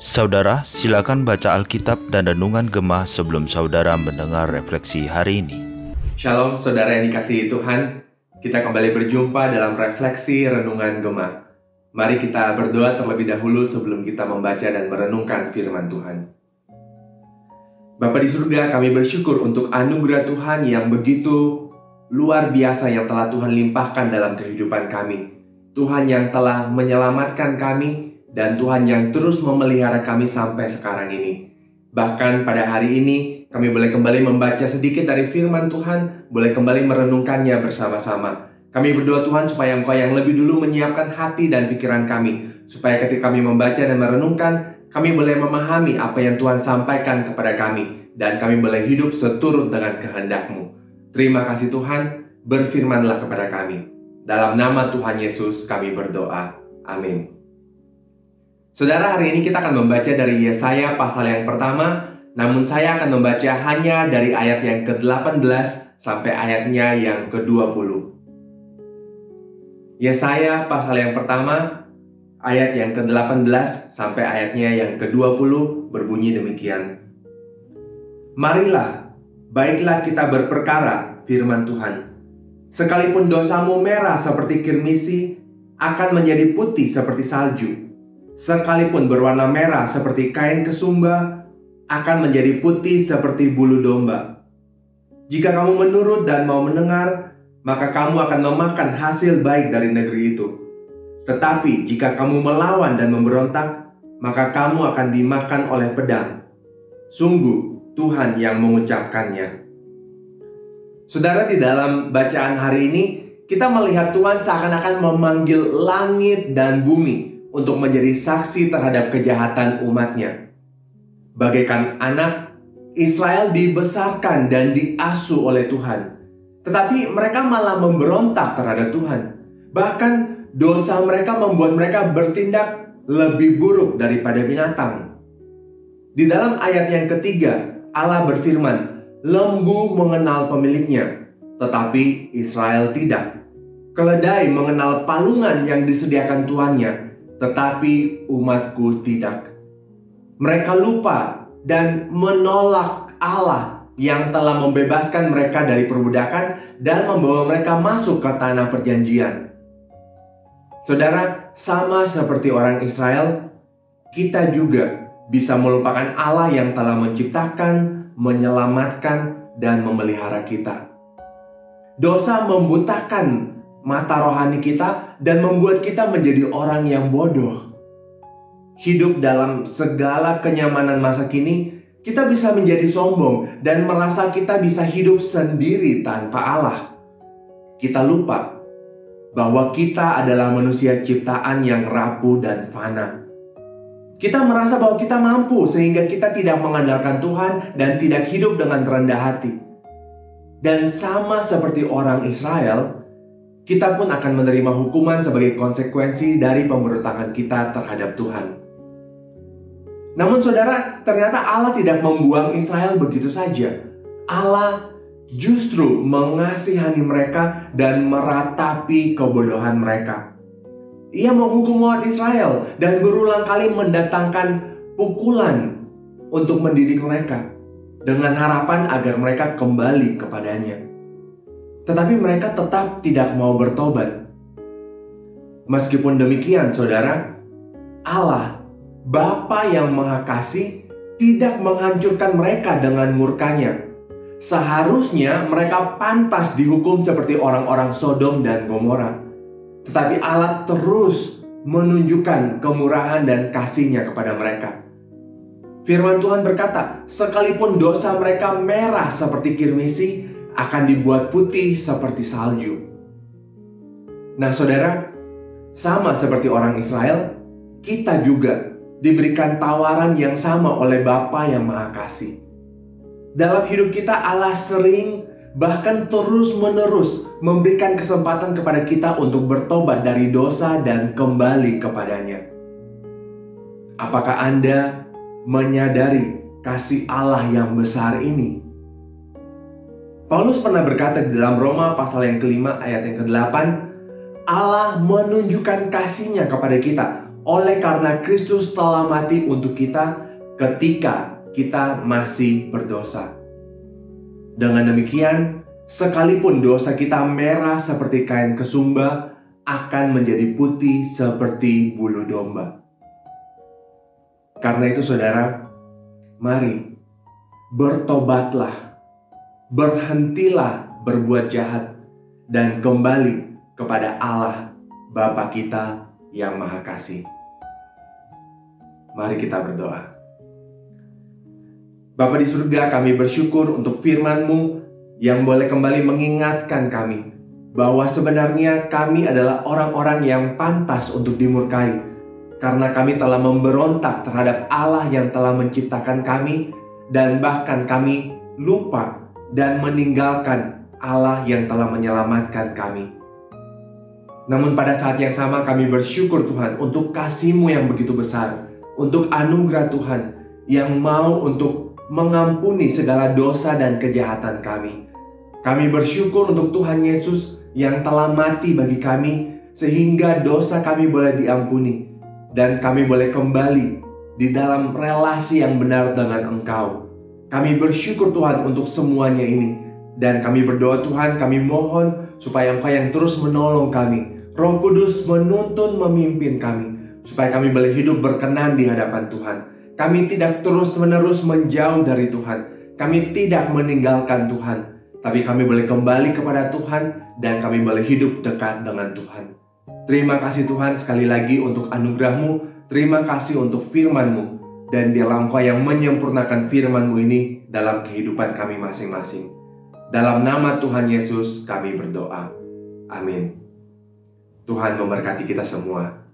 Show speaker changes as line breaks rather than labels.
Saudara, silakan baca Alkitab dan Renungan Gemah sebelum saudara mendengar refleksi hari ini.
Shalom saudara yang dikasihi Tuhan, kita kembali berjumpa dalam refleksi Renungan Gemah. Mari kita berdoa terlebih dahulu sebelum kita membaca dan merenungkan firman Tuhan. Bapa di surga, kami bersyukur untuk anugerah Tuhan yang begitu luar biasa yang telah Tuhan limpahkan dalam kehidupan kami. Tuhan yang telah menyelamatkan kami, dan Tuhan yang terus memelihara kami sampai sekarang ini. Bahkan pada hari ini kami boleh kembali membaca sedikit dari firman Tuhan, boleh kembali merenungkannya bersama-sama. Kami berdoa Tuhan supaya Engkau yang lebih dulu menyiapkan hati dan pikiran kami, supaya ketika kami membaca dan merenungkan, kami boleh memahami apa yang Tuhan sampaikan kepada kami, dan kami boleh hidup seturut dengan kehendak-Mu. Terima kasih Tuhan, berfirmanlah kepada kami. Dalam nama Tuhan Yesus kami berdoa. Amin. Saudara, hari ini kita akan membaca dari Yesaya pasal yang pertama, namun saya akan membaca hanya dari ayat yang ke-18 sampai ayatnya yang ke-20. Yesaya pasal yang pertama, ayat yang ke-18 sampai ayatnya yang ke-20 berbunyi demikian. Marilah, baiklah kita berperkara, firman Tuhan. Sekalipun dosamu merah seperti kirmisi, akan menjadi putih seperti salju sekalipun berwarna merah seperti kain kesumba, akan menjadi putih seperti bulu domba. Jika kamu menurut dan mau mendengar, maka kamu akan memakan hasil baik dari negeri itu. Tetapi jika kamu melawan dan memberontak, maka kamu akan dimakan oleh pedang. Sungguh, Tuhan yang mengucapkannya. Saudara, di dalam bacaan hari ini, kita melihat Tuhan seakan-akan memanggil langit dan bumi untuk menjadi saksi terhadap kejahatan umatnya. Bagaikan anak, Israel dibesarkan dan diasuh oleh Tuhan. Tetapi mereka malah memberontak terhadap Tuhan. Bahkan dosa mereka membuat mereka bertindak lebih buruk daripada binatang. Di dalam ayat yang ketiga, Allah berfirman, "Lembu mengenal pemiliknya, tetapi Israel tidak. Keledai mengenal palungan yang disediakan tuannya, tetapi umatku tidak. Mereka lupa dan menolak Allah yang telah membebaskan mereka dari perbudakan dan membawa mereka masuk ke tanah perjanjian. Saudara, sama seperti orang Israel, kita juga bisa melupakan Allah yang telah menciptakan, menyelamatkan, dan memelihara kita. Dosa membutakan mata rohani kita dan membuat kita menjadi orang yang bodoh. Hidup dalam segala kenyamanan masa kini, kita bisa menjadi sombong dan merasa kita bisa hidup sendiri tanpa Allah. Kita lupa bahwa kita adalah manusia ciptaan yang rapuh dan fana. Kita merasa bahwa kita mampu sehingga kita tidak mengandalkan Tuhan dan tidak hidup dengan rendah hati. Dan sama seperti orang Israel, kita pun akan menerima hukuman sebagai konsekuensi dari pemberontakan kita terhadap Tuhan. Namun saudara, ternyata Allah tidak membuang Israel begitu saja. Allah justru mengasihani mereka dan meratapi kebodohan mereka. Ia menghukum umat Israel dan berulang kali mendatangkan pukulan untuk mendidik mereka dengan harapan agar mereka kembali kepadanya. Tetapi mereka tetap tidak mau bertobat. Meskipun demikian, saudara, Allah, Bapa yang Maha Kasih, tidak menghancurkan mereka dengan murkanya. Seharusnya mereka pantas dihukum seperti orang-orang Sodom dan Gomora. Tetapi Allah terus menunjukkan kemurahan dan kasihnya kepada mereka. Firman Tuhan berkata, sekalipun dosa mereka merah seperti kirmisi, akan dibuat putih seperti salju. Nah, saudara, sama seperti orang Israel, kita juga diberikan tawaran yang sama oleh Bapa yang Maha Kasih. Dalam hidup kita, Allah sering bahkan terus-menerus memberikan kesempatan kepada kita untuk bertobat dari dosa dan kembali kepadanya. Apakah Anda menyadari kasih Allah yang besar ini? Paulus pernah berkata di dalam Roma pasal yang kelima ayat yang ke-8, Allah menunjukkan kasihnya kepada kita oleh karena Kristus telah mati untuk kita ketika kita masih berdosa. Dengan demikian, sekalipun dosa kita merah seperti kain kesumba, akan menjadi putih seperti bulu domba. Karena itu saudara, mari bertobatlah, berhentilah berbuat jahat, dan kembali kepada Allah Bapa kita yang Maha Kasih. Mari kita berdoa. Bapa di surga, kami bersyukur untuk firman-Mu yang boleh kembali mengingatkan kami bahwa sebenarnya kami adalah orang-orang yang pantas untuk dimurkai karena kami telah memberontak terhadap Allah yang telah menciptakan kami dan bahkan kami lupa dan meninggalkan Allah yang telah menyelamatkan kami. Namun pada saat yang sama kami bersyukur Tuhan untuk kasih-Mu yang begitu besar, untuk anugerah Tuhan yang mau untuk mengampuni segala dosa dan kejahatan kami. Kami bersyukur untuk Tuhan Yesus yang telah mati bagi kami sehingga dosa kami boleh diampuni dan kami boleh kembali di dalam relasi yang benar dengan Engkau. Kami bersyukur Tuhan untuk semuanya ini dan kami berdoa Tuhan kami mohon supaya Engkau yang terus menolong kami. Roh Kudus menuntun memimpin kami supaya kami boleh hidup berkenan di hadapan Tuhan. Kami tidak terus-menerus menjauh dari Tuhan. Kami tidak meninggalkan Tuhan, tapi kami boleh kembali kepada Tuhan dan kami boleh hidup dekat dengan Tuhan. Terima kasih Tuhan sekali lagi untuk anugerahmu, terima kasih untuk firmanmu, dan biarlah Engkau yang menyempurnakan firmanmu ini dalam kehidupan kami masing-masing. Dalam nama Tuhan Yesus kami berdoa. Amin. Tuhan memberkati kita semua.